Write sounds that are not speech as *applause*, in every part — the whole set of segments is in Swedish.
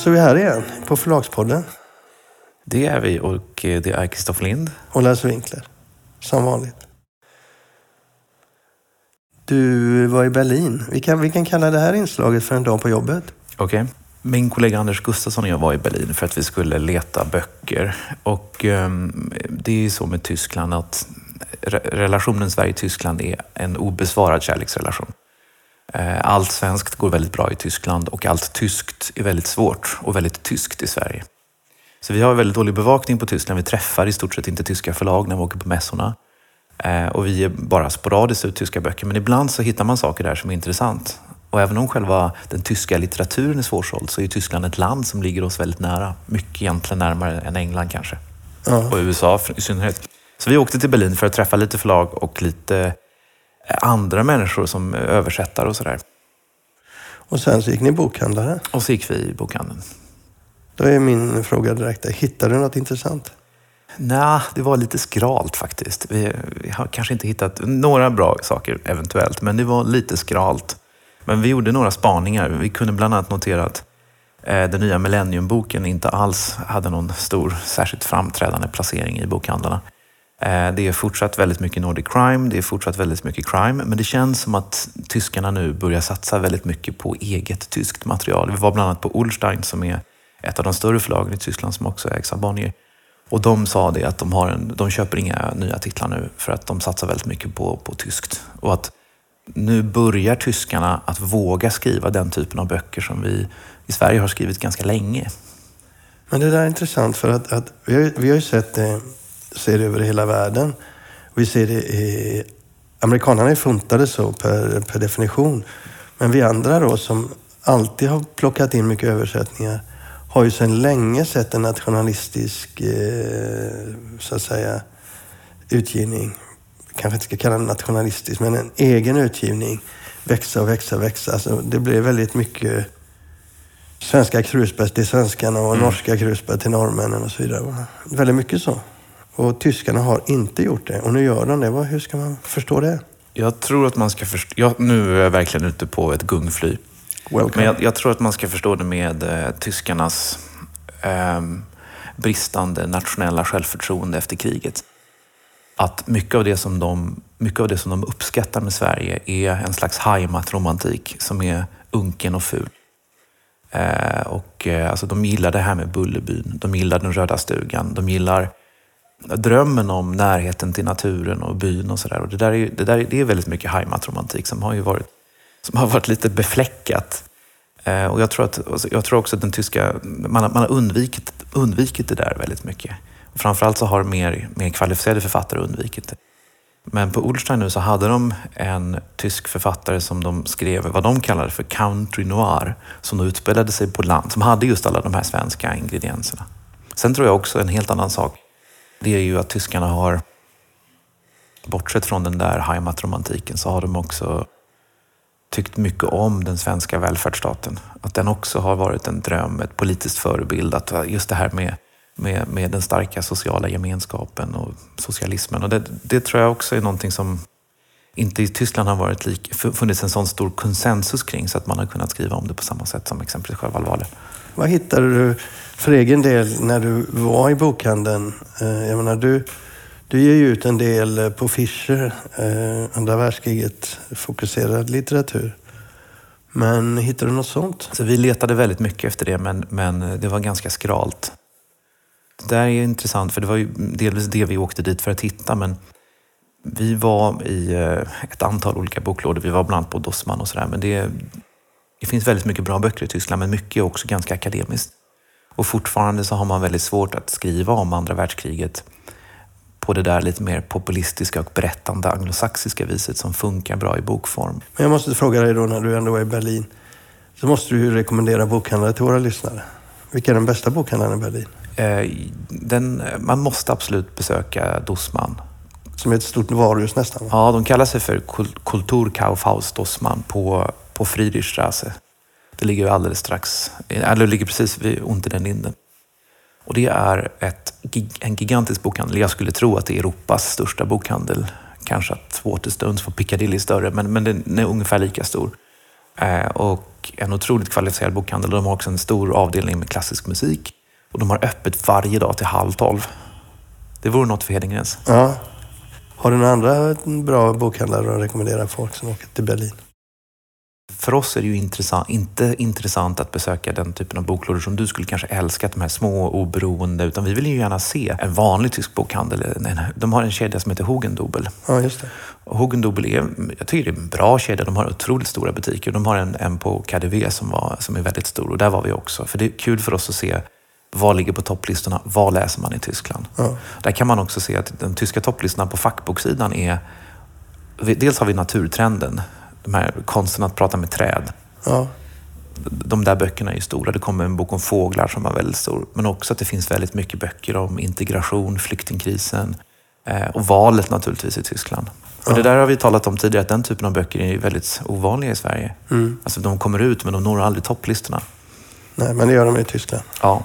Så är vi här igen på Förlagspodden. Det är vi och eh, det är Kristoffer Lind. Och Lasse Winkler. Som vanligt. Du var i Berlin. Vi kan, vi kan kalla det här inslaget för en dag på jobbet. Okej. Okay. Min kollega Anders Gustafsson och jag var i Berlin för att vi skulle leta böcker. Och um, det är ju så med Tyskland att re relationen Sverige-Tyskland är en obesvarad kärleksrelation. Eh, allt svenskt går väldigt bra i Tyskland och allt tyskt är väldigt svårt och väldigt tyskt i Sverige. Så vi har väldigt dålig bevakning på Tyskland. Vi träffar i stort sett inte tyska förlag när vi åker på mässorna. Eh, och vi ger bara sporadiskt ut tyska böcker, men ibland så hittar man saker där som är intressant. Och även om själva den tyska litteraturen är svårsåld så är Tyskland ett land som ligger oss väldigt nära. Mycket egentligen närmare än England kanske. Ja. Och USA i synnerhet. Så vi åkte till Berlin för att träffa lite förlag och lite andra människor som översättare och sådär. Och sen så gick ni i bokhandlare? Och så gick vi i bokhandeln. Då är min fråga direkt, hittade du något intressant? Nej, det var lite skralt faktiskt. Vi, vi, har kanske inte hittat några bra saker eventuellt, men det var lite skralt. Men vi gjorde några spaningar. Vi kunde bland annat notera att eh, den nya Millenniumboken inte alls hade någon stor, särskilt framträdande placering i bokhandlarna. Eh, det är fortsatt väldigt mycket Nordic crime, det är fortsatt väldigt mycket crime, men det känns som att tyskarna nu börjar satsa väldigt mycket på eget tyskt material. Vi var bland annat på Ullstein som är ett av de större förlagen i Tyskland som också ägs av Bonnier. Och de sa det att de, har en, de köper inga nya titlar nu för att de satsar väldigt mycket på, på tyskt. Och att nu börjar tyskarna att våga skriva den typen av böcker som vi i Sverige har skrivit ganska länge. Men det där är intressant för att, att vi, har, vi har ju sett eh, det ser det över hela världen. Vi ser det i... Amerikanerna är funtade så per, per definition. Men vi andra då som alltid har plockat in mycket översättningar har ju sedan länge sett en nationalistisk, eh, så att säga, utgivning. Kanske inte ska kalla den nationalistisk, men en egen utgivning växa och växa och växa. Alltså, det blev väldigt mycket svenska krusbär till svenskarna och mm. norska krusbär till norrmännen och så vidare. Väldigt mycket så. Och tyskarna har inte gjort det. Och nu gör de det. Hur ska man förstå det? Jag tror att man ska förstå... Jag, nu är jag verkligen ute på ett gungfly. Welcome. Men jag, jag, tror att man ska förstå det med eh, tyskarnas eh, bristande nationella självförtroende efter kriget. Att mycket av, det som de, mycket av det som de uppskattar med Sverige är en slags heimatromantik som är unken och ful. Eh, och, eh, alltså, de gillar det här med Bullerbyn, de gillar den röda stugan, de gillar drömmen om närheten till naturen och byn och sådär. Det, där är, det, där, det är väldigt mycket heimatromantik som har, ju varit, som har varit lite befläckat. Eh, och jag tror, att, alltså, jag tror också att den tyska, man, man har undvikit, undvikit det där väldigt mycket. Framförallt så har mer, mer kvalificerade författare undvikit det. Men på Ulstein nu så hade de en tysk författare som de skrev vad de kallade för country noir, som då utspelade sig på land, som hade just alla de här svenska ingredienserna. Sen tror jag också en helt annan sak det är ju att tyskarna har, bortsett från den där heimatromantiken, så har de också tyckt mycket om den svenska välfärdsstaten. Att den också har varit en dröm, ett politiskt förebild. Att just det här med, med, med den starka sociala gemenskapen och socialismen. Och det, det tror jag också är någonting som inte i Tyskland har varit lik, funnits en sån stor konsensus kring så att man har kunnat skriva om det på samma sätt som exempelvis Sjöwall Vad hittade du för egen del när du var i bokhandeln? Eh, jag menar, du, du ger ju ut en del eh, på Fischer, eh, andra världskriget fokuserad litteratur. Men hittade du något sånt? Så vi letade väldigt mycket efter det, men, men det var ganska skralt. Det där är intressant, för det var ju delvis det vi åkte dit för att hitta, men vi var i eh, ett antal olika boklådor. Vi var bland annat på Dossman och sådär, men det, det finns väldigt mycket bra böcker i Tyskland, men mycket är också ganska akademiskt. Och fortfarande så har man väldigt svårt att skriva om andra världskriget på det där lite mer populistiska och berättande anglosaxiska viset som funkar bra i bokform. Men jag måste fråga dig då, när du ändå är i Berlin, så måste du ju rekommendera bokhandlare till våra lyssnare. Vilka är den bästa bokhandlaren i Berlin? Eh, den, man måste absolut besöka Dossmann. Som är ett stort varuhus nästan? Ja, de kallar sig för Kulturkaufhaus Dossmann på, på Friedrichstraße Det ligger alldeles strax, eller det ligger precis vid Unter linden. Och det är ett, en gigantisk bokhandel. Jag skulle tro att det är Europas största bokhandel. Kanske att Waterstones för Piccadilly är större, men, men den är ungefär lika stor. Eh, och en otroligt kvalificerad bokhandel. De har också en stor avdelning med klassisk musik. Och de har öppet varje dag till halv tolv. Det vore något för Hedengräns. Ja. Har du några andra bra bokhandlare att rekommendera folk som åker till Berlin? För oss är det ju intressant, inte intressant att besöka den typen av boklådor som du skulle kanske älska, de här små oberoende, utan vi vill ju gärna se en vanlig tysk bokhandel. De har en kedja som heter Hugendubel. Ja, just det. Hugendubel är, jag tycker det är en bra kedja, de har otroligt stora butiker. De har en, en på KDV som, var, som är väldigt stor och där var vi också. För det är kul för oss att se vad ligger på topplistorna? Vad läser man i Tyskland? Ja. Där kan man också se att de tyska topplistorna på fackboksidan är... Dels har vi naturtrenden, de här konsten att prata med träd. Ja. De där böckerna är ju stora. Det kommer en bok om fåglar som var väldigt stor. Men också att det finns väldigt mycket böcker om integration, flyktingkrisen eh, och valet naturligtvis i Tyskland. Och det där har vi talat om tidigare, att den typen av böcker är väldigt ovanliga i Sverige. Mm. Alltså de kommer ut men de når aldrig topplistorna. Nej, men det gör de i Tyskland. Ja.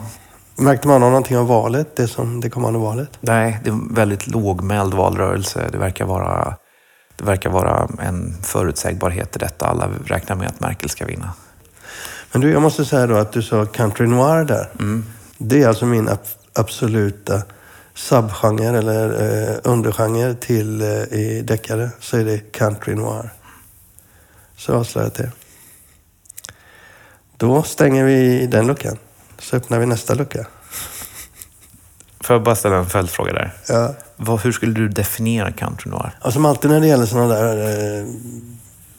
Märkte man någonting av valet, det, som, det kommande valet? Nej, det är en väldigt lågmäld valrörelse. Det verkar vara, det verkar vara en förutsägbarhet i detta. Alla räknar med att Merkel ska vinna. Men du, jag måste säga då att du sa country noir där. Mm. Det är alltså min ab absoluta subgenre eller eh, undergenre till eh, i deckare. Så är det country noir. Så avslöjat det. Då stänger vi den luckan. Så öppnar vi nästa lucka. Får jag bara ställa en följdfråga där? Ja. Vad, hur skulle du definiera country noir? Och som alltid när det gäller sådana där eh,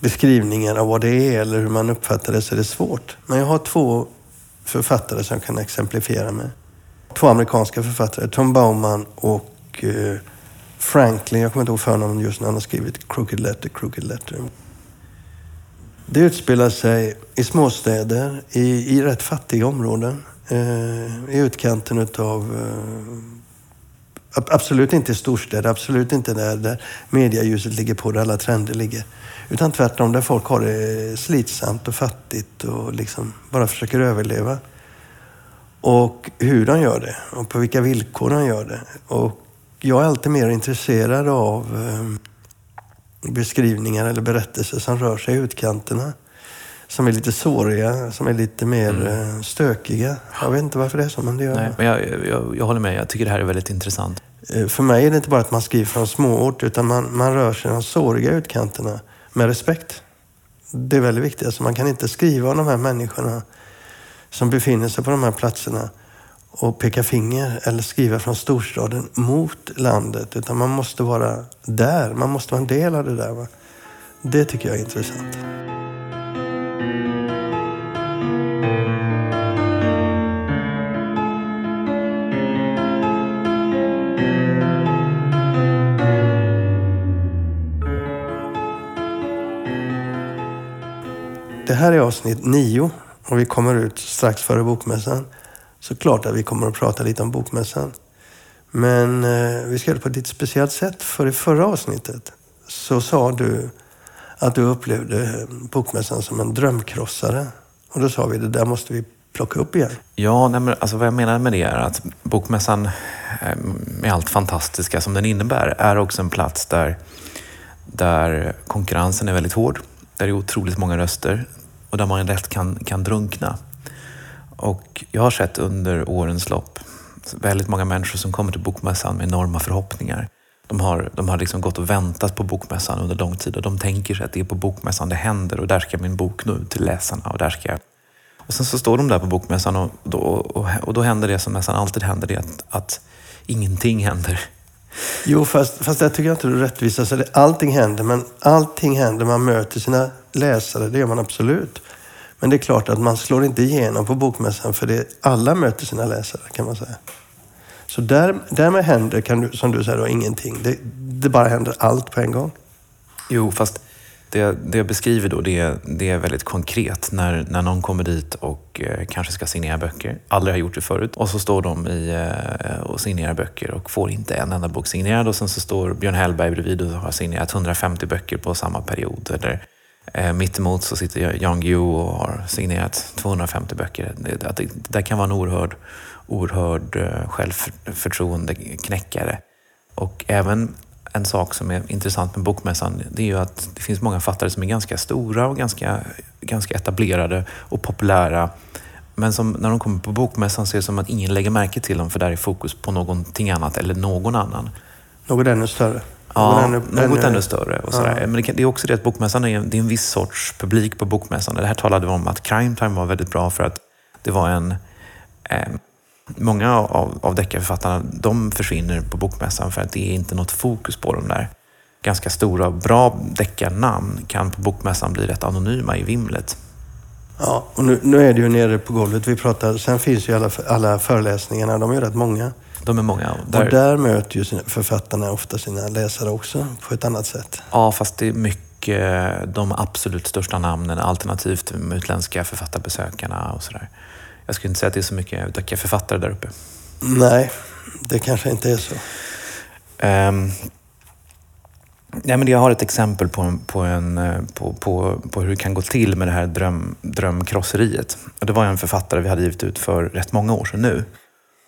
beskrivningar av vad det är eller hur man uppfattar det så är det svårt. Men jag har två författare som jag kan exemplifiera med. Två amerikanska författare, Tom Bauman och eh, Franklin. Jag kommer inte ihåg förnamnet just när han har skrivit Crooked Letter, Crooked Letter. Det utspelar sig i småstäder, i, i rätt fattiga områden. Eh, I utkanten utav... Eh, absolut inte i storstäder, absolut inte där, där medialjuset ligger på, där alla trender ligger. Utan tvärtom där folk har det slitsamt och fattigt och liksom bara försöker överleva. Och hur de gör det och på vilka villkor de gör det. Och jag är alltid mer intresserad av eh, beskrivningar eller berättelser som rör sig i utkanterna. Som är lite såriga, som är lite mer mm. stökiga. Jag vet inte varför det är så, men det gör Nej, men jag, jag, jag håller med. Jag tycker det här är väldigt intressant. Eh, för mig är det inte bara att man skriver från småort, utan man, man rör sig i de såriga utkanterna med respekt. Det är väldigt viktigt. Alltså man kan inte skriva om de här människorna som befinner sig på de här platserna och peka finger eller skriva från storstaden mot landet. Utan man måste vara där. Man måste vara en del av det där. Va? Det tycker jag är intressant. Det här är avsnitt nio och vi kommer ut strax före bokmässan. Så klart att vi kommer att prata lite om bokmässan. Men eh, vi ska göra det på ett lite speciellt sätt. För i förra avsnittet så sa du att du upplevde eh, bokmässan som en drömkrossare. Och då sa vi det där måste vi plocka upp igen. Ja, nej, men alltså vad jag menar med det är att bokmässan eh, med allt fantastiska som den innebär är också en plats där, där konkurrensen är väldigt hård. Där det är otroligt många röster och där man lätt kan, kan drunkna. Och jag har sett under årens lopp väldigt många människor som kommer till bokmässan med enorma förhoppningar. De har, de har liksom gått och väntat på bokmässan under lång tid och de tänker sig att det är på bokmässan det händer och där ska min bok nå ut till läsarna. Och, där ska jag... och sen så står de där på bokmässan och då, och, och då händer det som nästan alltid händer, det att, att ingenting händer. Jo, fast, fast jag tycker inte du rättvisar. Så allting händer, men allting händer. Man möter sina läsare, det gör man absolut. Men det är klart att man slår inte igenom på bokmässan för det, alla möter sina läsare kan man säga. Så där, därmed händer, kan du, som du säger, då, ingenting. Det, det bara händer allt på en gång. Jo, fast det, det jag beskriver då, det, det är väldigt konkret. När, när någon kommer dit och eh, kanske ska signera böcker, aldrig har gjort det förut, och så står de i, eh, och signerar böcker och får inte en enda bok signerad och sen så står Björn Hellberg bredvid och har signerat 150 böcker på samma period. Eller Eh, mittemot så sitter Jan Guillou och har signerat 250 böcker. Det, det, det där kan vara en oerhörd, oerhörd eh, självförtroendeknäckare. Och även en sak som är intressant med Bokmässan, det är ju att det finns många författare som är ganska stora och ganska, ganska etablerade och populära. Men som när de kommer på Bokmässan ser det som att ingen lägger märke till dem för där är fokus på någonting annat eller någon annan. Något ännu större? Ja, ännu, något ännu, ännu större. Och sådär. Ja. Men det, är också det att Bokmässan är, det är en viss sorts publik på Bokmässan. Det här talade vi om att Crime Time var väldigt bra för att det var en... Eh, många av, av deckarförfattarna de försvinner på Bokmässan för att det är inte något fokus på dem där. Ganska stora och bra deckarnamn kan på Bokmässan bli rätt anonyma i vimlet. Ja, och nu, nu är det ju nere på golvet vi pratar. Sen finns ju alla, alla föreläsningarna, de är ju rätt många. De är många. Och där, och där möter ju författarna ofta sina läsare också på ett annat sätt. Ja, fast det är mycket de absolut största namnen alternativt de utländska författarbesökarna och sådär. Jag skulle inte säga att det är så mycket duktiga författare där uppe. Nej, det kanske inte är så. Um, nej, men jag har ett exempel på, på, en, på, på, på hur det kan gå till med det här dröm, drömkrosseriet. Och det var en författare vi hade givit ut för rätt många år sedan nu.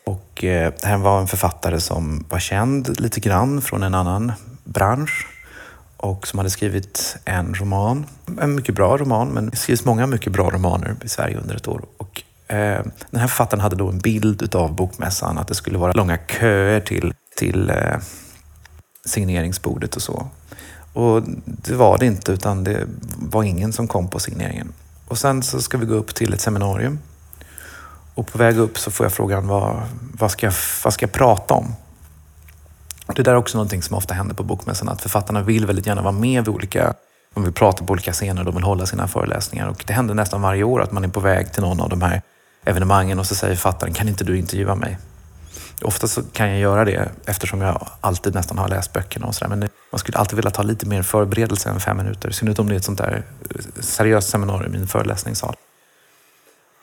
Och eh, det här var en författare som var känd lite grann från en annan bransch och som hade skrivit en roman. En mycket bra roman, men det skrivs många mycket bra romaner i Sverige under ett år. Och, eh, Eh, den här författaren hade då en bild utav bokmässan, att det skulle vara långa köer till, till eh, signeringsbordet och så. Och det var det inte, utan det var ingen som kom på signeringen. Och sen så ska vi gå upp till ett seminarium och på väg upp så får jag frågan, vad, vad, ska, jag, vad ska jag prata om? Det där är också någonting som ofta händer på bokmässan, att författarna vill väldigt gärna vara med vid olika om vi prata på olika scener, de vill hålla sina föreläsningar. Och det händer nästan varje år att man är på väg till någon av de här evenemangen och så säger författaren, kan inte du intervjua mig? Ofta så kan jag göra det eftersom jag alltid nästan har läst böckerna och sådär. Men man skulle alltid vilja ta lite mer förberedelse än fem minuter. I synnerhet om det är ett sånt där eh, seriöst seminarium i en föreläsningssal.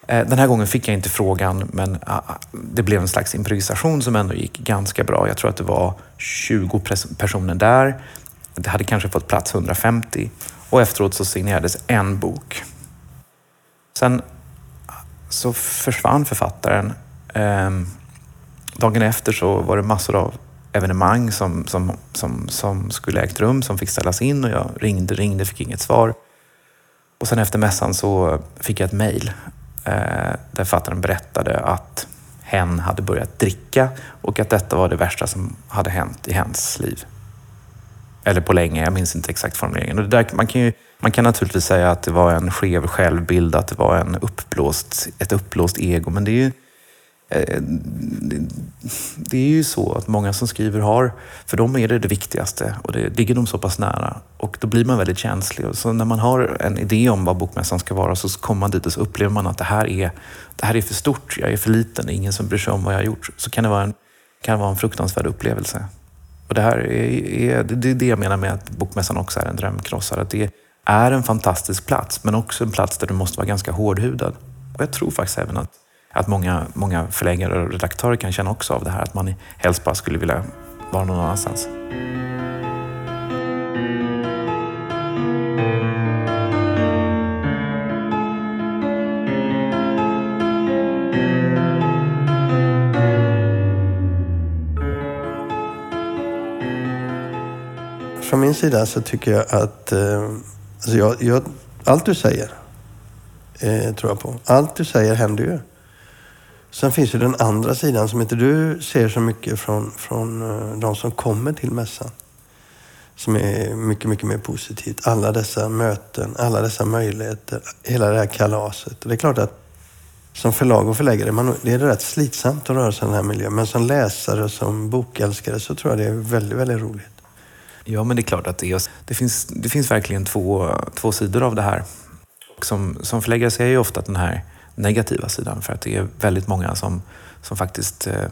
Eh, den här gången fick jag inte frågan, men ah, ah, det blev en slags improvisation som ändå gick ganska bra. Jag tror att det var 20 personer där. Det hade kanske fått plats 150 och efteråt så signerades en bok. Sen så försvann författaren. Ehm, dagen efter så var det massor av evenemang som, som, som, som skulle ägt rum, som fick ställas in och jag ringde, ringde, fick inget svar. Och sen efter mässan så fick jag ett mejl eh, där författaren berättade att hen hade börjat dricka och att detta var det värsta som hade hänt i hens liv. Eller på länge, jag minns inte exakt formuleringen. Och det där, man, kan ju, man kan naturligtvis säga att det var en skev självbild, att det var en uppblåst, ett uppblåst ego, men det är ju eh, det är ju så att många som skriver har, för dem är det det viktigaste och det ligger dem så pass nära. Och då blir man väldigt känslig. Så när man har en idé om vad bokmässan ska vara så kommer man dit och så upplever man att det här är, det här är för stort, jag är för liten, det är ingen som bryr sig om vad jag har gjort. Så kan det vara en, kan det vara en fruktansvärd upplevelse. Och det här är, är, det är det jag menar med att bokmässan också är en drömkrossare. Att det är en fantastisk plats, men också en plats där du måste vara ganska hårdhudad. Och jag tror faktiskt även att att många, många förläggare och redaktörer kan känna också av det här, att man helst bara skulle vilja vara någon annanstans. Från min sida så tycker jag att eh, alltså jag, jag, allt du säger eh, tror jag på. Allt du säger händer ju. Sen finns ju den andra sidan som inte du ser så mycket från, från eh, de som kommer till mässan. Som är mycket, mycket mer positivt. Alla dessa möten, alla dessa möjligheter, hela det här kalaset. det är klart att som förlag och förläggare, man, det är rätt slitsamt att röra sig i den här miljön. Men som läsare och som bokälskare så tror jag det är väldigt, väldigt roligt. Ja, men det är klart att det är. Det finns, det finns verkligen två, två sidor av det här. Som, som förläggare ser jag ju ofta den här negativa sidan för att det är väldigt många som, som faktiskt eh,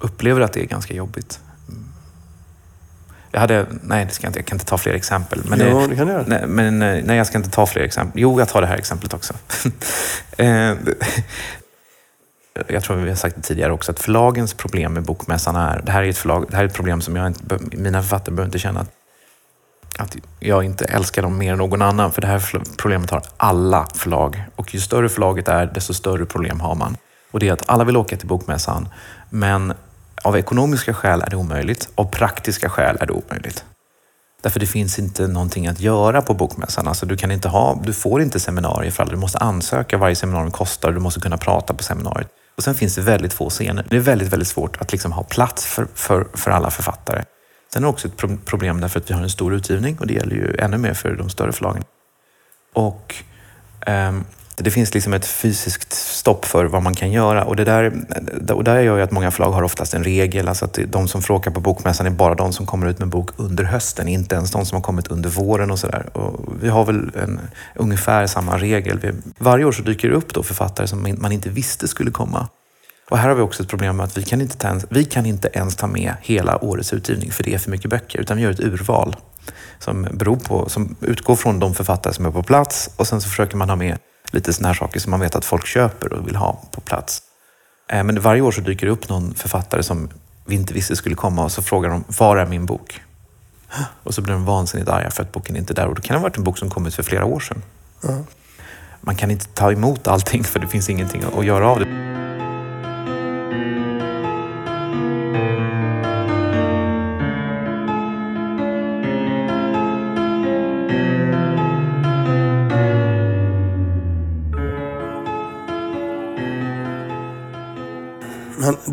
upplever att det är ganska jobbigt. Jag hade, nej, det ska jag, inte, jag kan inte ta fler exempel. Men, jo, det kan du göra. Nej, men, nej, jag ska inte ta fler exempel. Jo, jag tar det här exemplet också. *laughs* Eh, jag tror vi har sagt det tidigare också, att förlagens problem med bokmässan är, det här är ett, förlag, det här är ett problem som jag inte, mina författare behöver inte känna att att jag inte älskar dem mer än någon annan. För det här problemet har alla förlag. Och ju större förlaget är, desto större problem har man. Och det är att alla vill åka till bokmässan, men av ekonomiska skäl är det omöjligt. Av praktiska skäl är det omöjligt. Därför det finns inte någonting att göra på bokmässan. Alltså du, kan inte ha, du får inte seminarier för alla. Du måste ansöka, varje seminarium kostar, du måste kunna prata på seminariet. Och sen finns det väldigt få scener. Det är väldigt, väldigt svårt att liksom ha plats för, för, för alla författare. Sen är det också ett problem därför att vi har en stor utgivning och det gäller ju ännu mer för de större förlagen. Och um, det finns liksom ett fysiskt stopp för vad man kan göra och det där, och där gör ju att många förlag har oftast en regel, alltså att de som frågar på bokmässan är bara de som kommer ut med bok under hösten, inte ens de som har kommit under våren och sådär. Vi har väl en, ungefär samma regel. Varje år så dyker det upp då författare som man inte visste skulle komma. Och här har vi också ett problem med att vi kan inte, ta, vi kan inte ens ta med hela årets utgivning för det är för mycket böcker, utan vi gör ett urval som, beror på, som utgår från de författare som är på plats och sen så försöker man ha med lite sådana här saker som man vet att folk köper och vill ha på plats. Eh, men varje år så dyker det upp någon författare som vi inte visste skulle komma och så frågar de, var är min bok? *gasps* Och så blir de vansinnigt arga för att boken inte är där. Och det kan ha varit en bok som kommit för flera år sedan. Mm. Man kan inte ta emot allting för det finns ingenting att göra av det.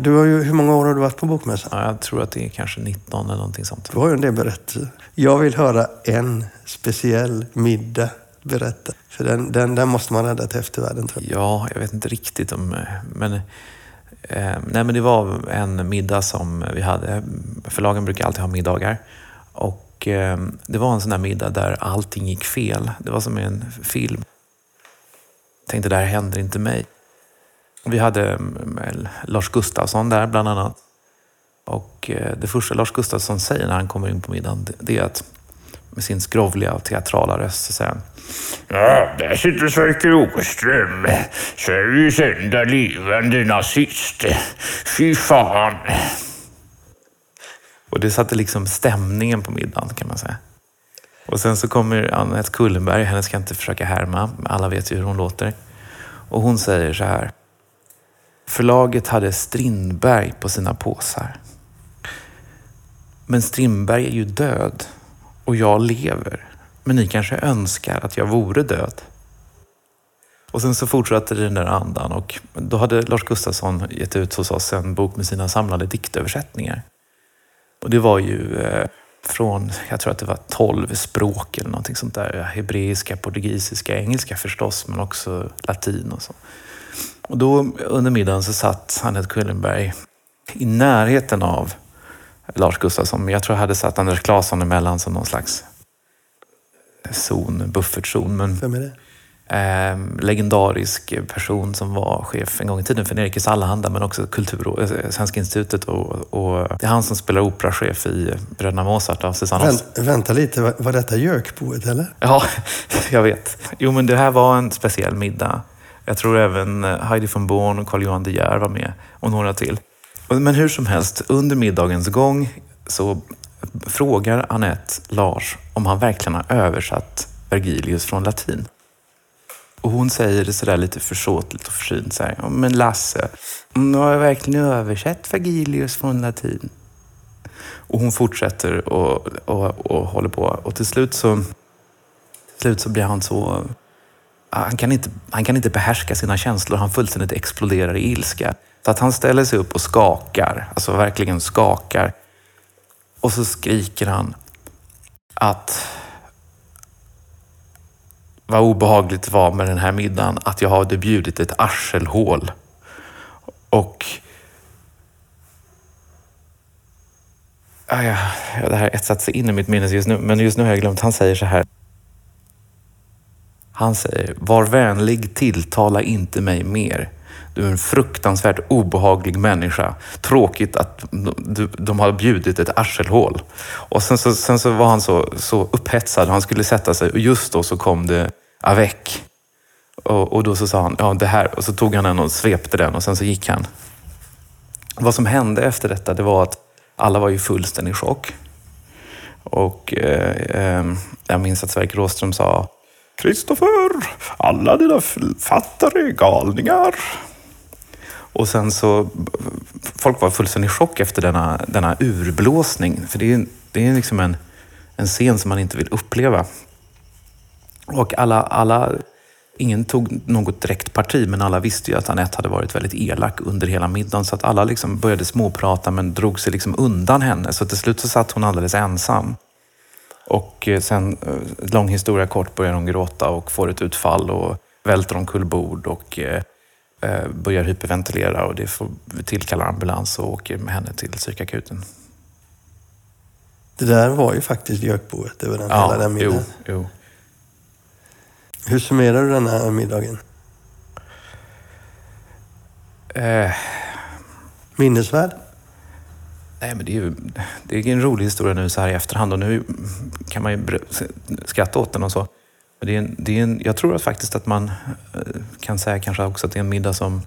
Du har ju, hur många år har du varit på Bokmässan? Ja, jag tror att det är kanske 19 eller någonting sånt. Du har ju en del berättelser. Jag vill höra en speciell middag berätta. För den, den, den måste man rädda till eftervärlden. Tror jag. Ja, jag vet inte riktigt om... Men, eh, nej, men det var en middag som vi hade. Förlagen brukar alltid ha middagar. Och eh, det var en sån där middag där allting gick fel. Det var som en film. Jag tänkte, det här händer inte mig. Vi hade mm, Lars Gustafsson där bland annat. Och eh, det första Lars Gustafsson säger när han kommer in på middagen, det är att med sin skrovliga och teatrala röst så säger han Ja, där sitter Sverker Åström, Sveriges enda levande nazist. Fy fan. Och det satte liksom stämningen på middagen kan man säga. Och sen så kommer Anette Kullenberg, henne ska jag inte försöka härma, alla vet ju hur hon låter. Och hon säger så här. Förlaget hade Strindberg på sina påsar. Men Strindberg är ju död och jag lever. Men ni kanske önskar att jag vore död? Och sen så fortsatte den där andan och då hade Lars Gustafsson gett ut hos oss en bok med sina samlade diktöversättningar. Och det var ju eh, från, jag tror att det var tolv språk eller någonting sånt där. Hebreiska, portugisiska, engelska förstås, men också latin och så. Och då under middagen så satt Anette Kullenberg i närheten av Lars Gustafsson. Jag tror jag hade satt Anders Claesson emellan som någon slags zon, buffertzon. Men, Vem är det? Eh, legendarisk person som var chef en gång i tiden för Nerikes Allehanda men också kultur och, eh, Svenska institutet. Och, och, det är han som spelar operachef i Bröderna Mozart av Susanne Vänt, Vänta lite, var, var detta Jökboet eller? Ja, *laughs* jag vet. Jo men det här var en speciell middag. Jag tror även eh, Heidi von Born och Carl Johan De Geer var med och några till. Men hur som helst, under middagens gång så frågar Annette Lars om han verkligen har översatt Vergilius från latin. Och hon säger det sådär lite försåtligt och försynt. Så här, men Lasse, mm, nu har jag verkligen översatt Vergilius från latin. Och hon fortsätter och, och, och håller på. Och till slut så, till slut så blir han så han kan, inte, han kan inte behärska sina känslor. Han fullständigt exploderar i ilska. Så att han ställer sig upp och skakar, alltså verkligen skakar. Och så skriker han att vad obehagligt det var med den här middagen, att jag hade bjudit ett arselhål. Och ah, ja, ja, det här har etsat sig in i mitt minne just nu, men just nu har jag glömt. Han säger så här. Han säger, var vänlig, tilltala inte mig mer. Du är en fruktansvärt obehaglig människa. Tråkigt att du, de har bjudit ett arselhål. Och sen så, sen så var han så, så upphetsad. Han skulle sätta sig och just då så kom det avec. Och, och då så sa han, ja det här. Och så tog han den och svepte den och sen så gick han. Vad som hände efter detta, det var att alla var i fullständig chock. Och eh, eh, jag minns att Sverker Råström sa Kristoffer, alla dina författare är galningar. Och sen så, folk var fullständigt i chock efter denna, denna urblåsning. För det är, det är liksom en, en scen som man inte vill uppleva. Och alla, alla, ingen tog något direkt parti, men alla visste ju att Anette hade varit väldigt elak under hela middagen. Så att alla liksom började småprata, men drog sig liksom undan henne. Så till slut så satt hon alldeles ensam. Och eh, sen, eh, lång historia kort, börjar hon gråta och får ett utfall och välter omkull bord och eh, eh, börjar hyperventilera och det får vi tillkalla ambulans och åker med henne till psykakuten. Det där var ju faktiskt gökboet över den, ja, hela den middagen. Jo, jo. Hur summerar du den här middagen? Eh. Minnesvärd? Nej, men det är ju det är en rolig historia nu så här i efterhand och nu kan man ju skratta åt den och så. Men det är en, det är en, jag tror att faktiskt att man eh, kan säga kanske också att det är en middag som,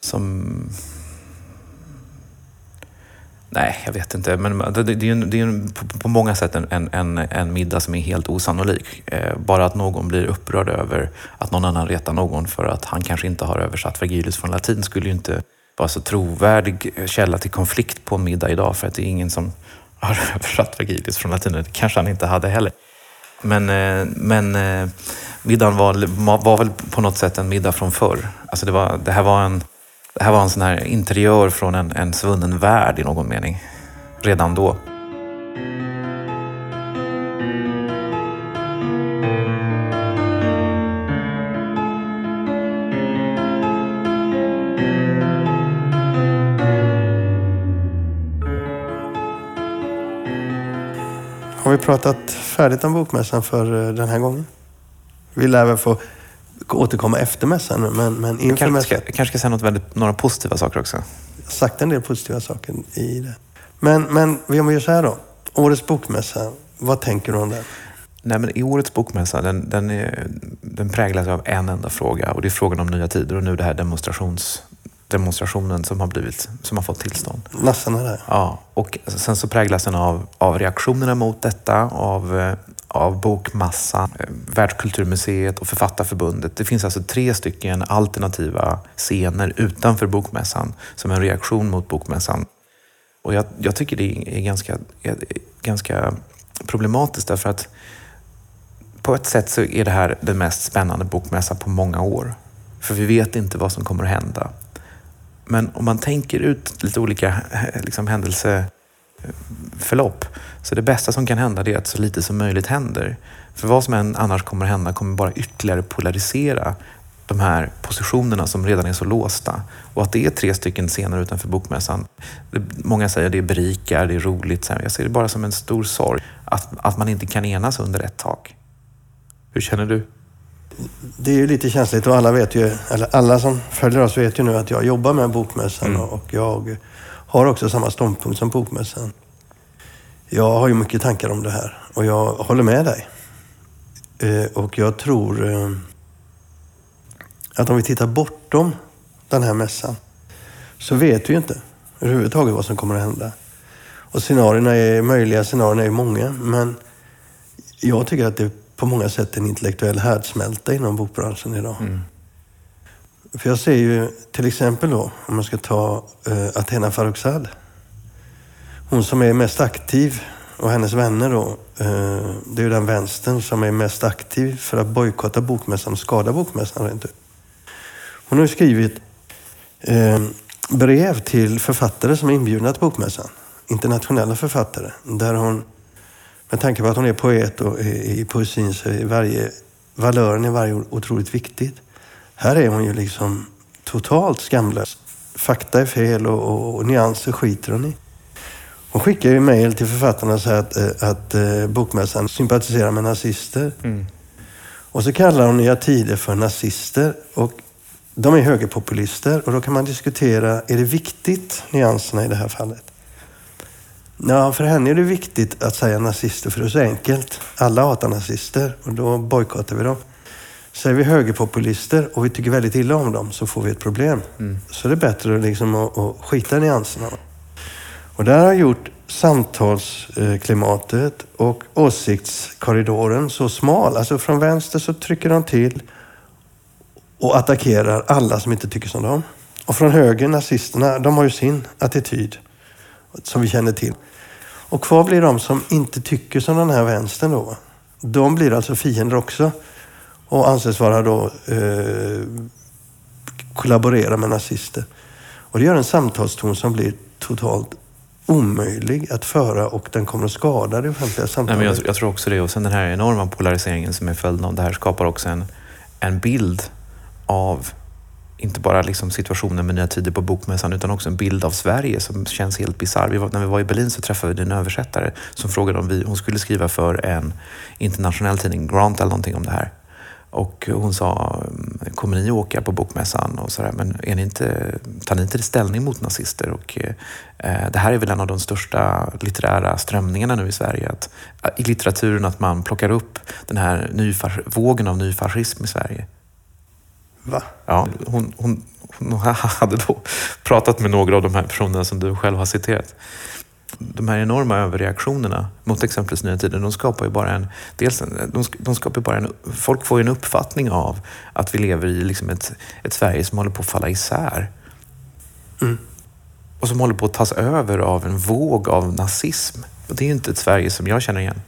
som Nej, jag vet inte. Men det, det är, en, det är en, på, på, många sätt en, en, en middag som är helt osannolik. Eh, bara att någon blir upprörd över att någon annan retar någon för att han kanske inte har översatt Vergilius från latin skulle ju inte vara så trovärdig källa till konflikt på en middag idag för att det är ingen som har *laughs* översatt Vergilius från latin. Det kanske han inte hade heller. Men, eh, men eh, middagen var, var väl på något sätt en middag från förr. Alltså det, var, det, här var en, det här var en sån här interiör från en, en svunnen värld i någon mening. Redan då. Vi pratat färdigt om bokmässan för eh, den här gången? Vi lär väl få återkomma efter mässan men, men inför kanske, mässan... Jag kanske ska säga något väldigt, några positiva saker också. Jag har sagt en del positiva saker i det. Men, men om vi gör så här då. Årets bokmässa, vad tänker du om den? Nej, men I årets bokmässa den, den, är, den präglas av en enda fråga och det är frågan om nya tider och nu det här demonstrations demonstrationen som har, blivit, som har fått tillstånd. Nassarna där. Ja, och sen så präglas den av, av reaktionerna mot detta, av, eh, av bokmassan, eh, Världskulturmuseet och Författarförbundet. Det finns alltså tre stycken alternativa scener utanför bokmässan som en reaktion mot bokmässan. Och jag, jag tycker det är ganska, ganska problematiskt därför att på ett sätt så är det här den mest spännande bokmässan på många år. För vi vet inte vad som kommer att hända. Men om man tänker ut lite olika eh, liksom, händelseförlopp eh, så det bästa som kan hända är att så lite som möjligt händer. För vad som än annars kommer att hända kommer bara ytterligare polarisera de här positionerna som redan är så låsta. Och att det är tre stycken scener utanför bokmässan. Många säger att det berikar, det är roligt. Jag ser det bara som en stor sorg att, att man inte kan enas under ett tak. Hur känner du? Det är ju lite känsligt och alla vet ju, eller alla som följer oss vet ju nu att jag jobbar med Bokmässan mm. och jag har också samma ståndpunkt som Bokmässan. Jag har ju mycket tankar om det här och jag håller med dig. Eh, och jag tror eh, att om vi tittar bortom den här mässan så vet vi ju inte överhuvudtaget vad som kommer att hända. Och scenarierna är, möjliga scenarierna är många, men jag tycker att det på många sätt en intellektuell härdsmälta inom bokbranschen idag. Mm. För jag ser ju till exempel då, om man ska ta uh, Athena Farrokhzad. Hon som är mest aktiv och hennes vänner då, uh, det är ju den vänstern som är mest aktiv för att bojkotta bokmässan och skada bokmässan rent ut. Hon har ju skrivit uh, brev till författare som är inbjudna till bokmässan. Internationella författare. Där hon med tanke på att hon är poet och i poesin så är varje, valören i varje ord otroligt viktigt. Här är hon ju liksom totalt skamlös. Fakta är fel och, och, och nyanser skiter hon i. Hon skickar ju mejl till författarna säger att, att, att uh, bokmässan sympatiserar med nazister. Mm. Och så kallar hon Nya Tider för nazister. Och de är högerpopulister och då kan man diskutera, är det viktigt, nyanserna i det här fallet? Ja, för henne är det viktigt att säga nazister för det är så enkelt. Alla hatar nazister och då bojkottar vi dem. Säger vi högerpopulister och vi tycker väldigt illa om dem så får vi ett problem. Mm. Så det är bättre liksom att, att skita i nyanserna. Och det här har gjort samtalsklimatet och åsiktskorridoren så smal. Alltså från vänster så trycker de till och attackerar alla som inte tycker som dem. Och från höger, nazisterna, de har ju sin attityd som vi känner till. Och kvar blir de som inte tycker som den här vänstern då. De blir alltså fiender också och anses vara då eh, kollaborera med nazister. Och det gör en samtalston som blir totalt omöjlig att föra och den kommer att skada det offentliga samtalet. Nej, men jag, jag, tror också det. Och sen den här enorma polariseringen som är följden av det här skapar också en, en bild av inte bara liksom situationen med Nya Tider på Bokmässan utan också en bild av Sverige som känns helt bisarr. När vi var i Berlin så träffade vi en översättare som frågade om vi, hon skulle skriva för en internationell tidning, Grant eller någonting om det här. Och hon sa, mm, kommer ni åka på bokmässan? Och så där, men är ni inte, tar ni inte ställning mot nazister? Och, eh, det här är väl en av de största litterära strömningarna nu i Sverige. Att, I litteraturen att man plockar upp den här nyfas, vågen av nyfascism i Sverige. Va? Ja, hon, hon, hon hade då pratat med några av de här personerna som du själv har citerat de här enorma överreaktionerna mot exempelvis Nya Tider, de skapar ju bara en... Dels de, de skapar bara en... Folk får ju en uppfattning av att vi lever i liksom ett, ett Sverige som håller på att falla isär. Mm. Och som håller på att tas över av en våg av nazism. Och det är ju inte ett Sverige som jag känner igen.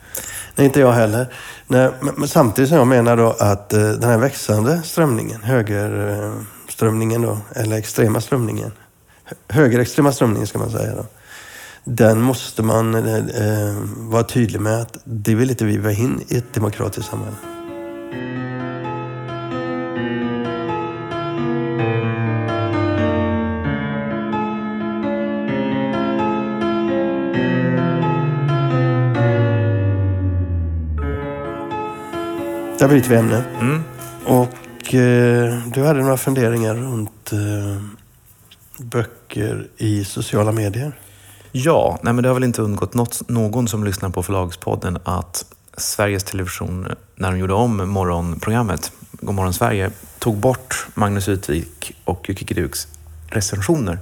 Inte jag heller. Nej, men samtidigt som jag menar då att eh, den här växande strömningen, högerströmningen eh, då, eller extrema strömningen, högerextrema strömningen ska man säga då, den måste man eh, eh vara tydlig med att det vill inte vi vara in i ett demokratiskt samhälle. Där byter vi ämne. Mm. Och eh, du hade några funderingar runt eh, böcker i sociala medier. Ja, nej men det har väl inte undgått något, någon som lyssnar på Förlagspodden att Sveriges Television, när de gjorde om morgonprogrammet Godmorgon Sverige, tog bort Magnus Utvik och Jocke Gruks recensioner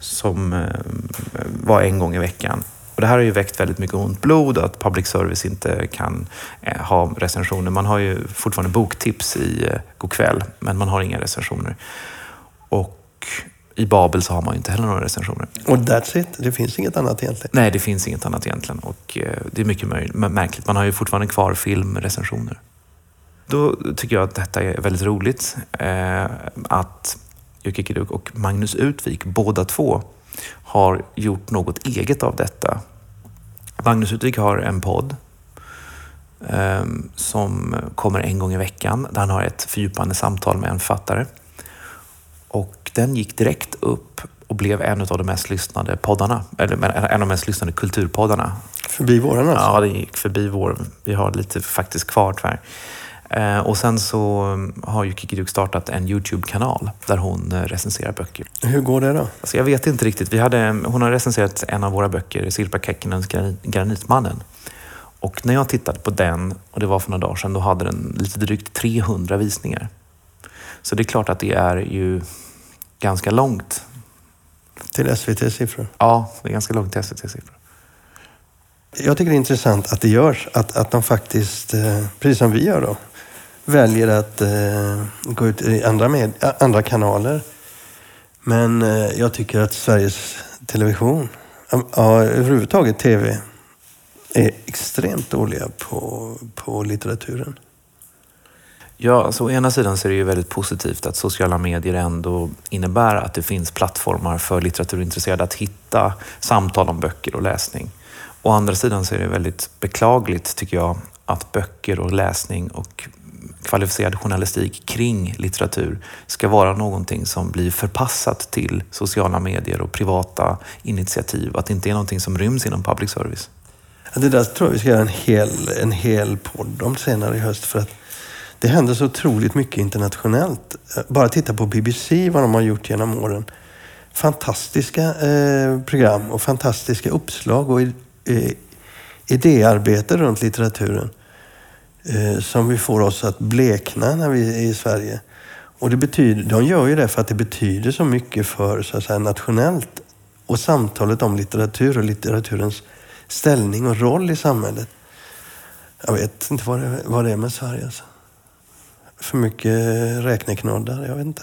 som eh, var en gång i veckan. Och det här har ju väckt väldigt mycket ont blod, att public service inte kan eh, ha recensioner. Man har ju fortfarande boktips i eh, Go'kväll, men man har inga recensioner. Och i Babel så har man ju inte heller några recensioner. Och that's it? Det finns inget annat egentligen? Nej, det finns inget annat egentligen. Och eh, det är mycket märkligt. Man har ju fortfarande kvar filmrecensioner. Då tycker jag att detta är väldigt roligt. Eh, att Jocke Kiduk och Magnus Utvik, båda två, har gjort något eget av detta. Magnus Utvik har en podd eh, som kommer en gång i veckan där han har ett fördjupande samtal med en författare. Och den gick direkt upp och blev en av de mest lyssnade poddarna. Eller en av de mest lyssnade kulturpoddarna. Förbi våren alltså? Ja, det gick förbi vår. Vi har lite faktiskt kvar tyvärr. Eh, och sen så har ju Kiki Duke startat en YouTube-kanal där hon eh, recenserar böcker. Hur går det då? Alltså jag vet inte riktigt. Vi hade, hon har recenserat en av våra böcker, Sirpa Kekkinens Granitmannen. Och när jag tittade på den, och det var för några dagar sedan, då hade den lite drygt 300 visningar. Så det är klart att det är ju ganska långt. Till SVT-siffror? Ja, det är ganska långt till SVT-siffror. Jag tycker det är intressant att det görs. Att, att de faktiskt, eh, precis som vi gör då, väljer att eh, gå ut i andra, med, eh, andra kanaler. Men eh, jag tycker att Sveriges Television, ja, överhuvudtaget TV, är extremt dåliga på, på litteraturen. Ja, alltså, å ena sidan så är det ju väldigt positivt att sociala medier ändå innebär att det finns plattformar för litteraturintresserade att hitta samtal om böcker och läsning. Å andra sidan så är det väldigt beklagligt, tycker jag, att böcker och läsning och kvalificerad journalistik kring litteratur ska vara någonting som blir förpassat till sociala medier och privata initiativ. Att det inte är någonting som ryms inom public service. Det där tror jag vi ska göra en hel, en hel podd om senare i höst. För att det händer så otroligt mycket internationellt. Eh, bara titta på BBC, vad de har gjort genom åren. Fantastiska eh, program och fantastiska uppslag och eh, idéarbete runt litteraturen. Eh, som vi får oss att blekna när vi är i Sverige. Och det betyder, de gör ju det för att det betyder så mycket för så att säga, nationellt och samtalet om litteratur och litteraturens ställning och roll i samhället. Jag vet inte vad det, vad det är med Sverige. Alltså. För mycket räkneknoddar, jag vet inte.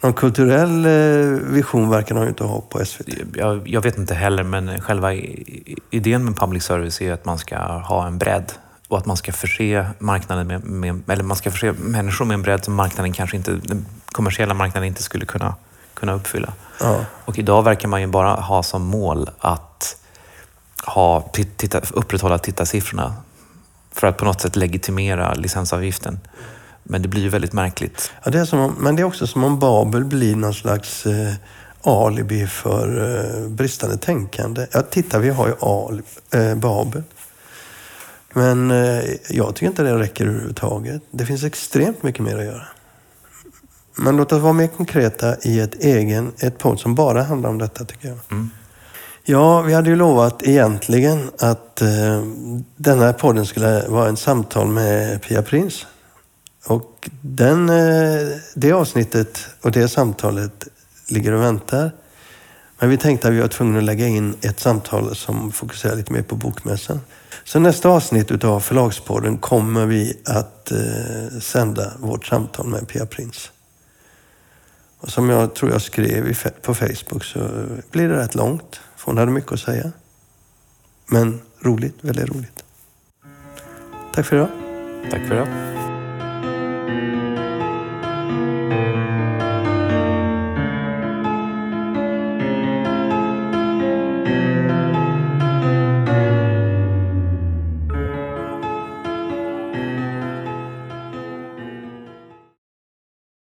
Någon kulturell eh, vision verkar de inte ha på SVT. Jag, jag, vet inte heller, men själva idén med public service är att man ska ha en bredd och att man ska förse marknaden med, med, eller man ska förse människor med en bredd som marknaden kanske inte, den kommersiella marknaden inte skulle kunna, kunna uppfylla. Ja. Och idag verkar man ju bara ha som mål att ha, titta, upprätthålla tittarsiffrorna för att på något sätt legitimera licensavgiften. Men det blir ju väldigt märkligt. Ja, det är som om, men det är också som om Babel blir någon slags eh, alibi för eh, bristande tänkande. Ja, titta, vi har ju alibi, eh, Babel. Men eh, jag tycker inte det räcker överhuvudtaget. Det finns extremt mycket mer att göra. Men låt oss vara mer konkreta i ett egen, ett podd som bara handlar om detta tycker jag. Mm. Ja, vi hade ju lovat egentligen att eh, den här podden skulle vara en samtal med Pia Prins. Och den, eh, det avsnittet och det samtalet ligger och väntar. Men vi tänkte att vi var tvungna att lägga in ett samtal som fokuserar lite mer på bokmässan. Så nästa avsnitt utav Förlagspodden kommer vi att eh, sända vårt samtal med Pia Prins. Och som jag tror jag skrev på Facebook så blir det rätt långt. För hon hade mycket att säga. Men roligt, väldigt roligt. Tack för idag. Tack för idag.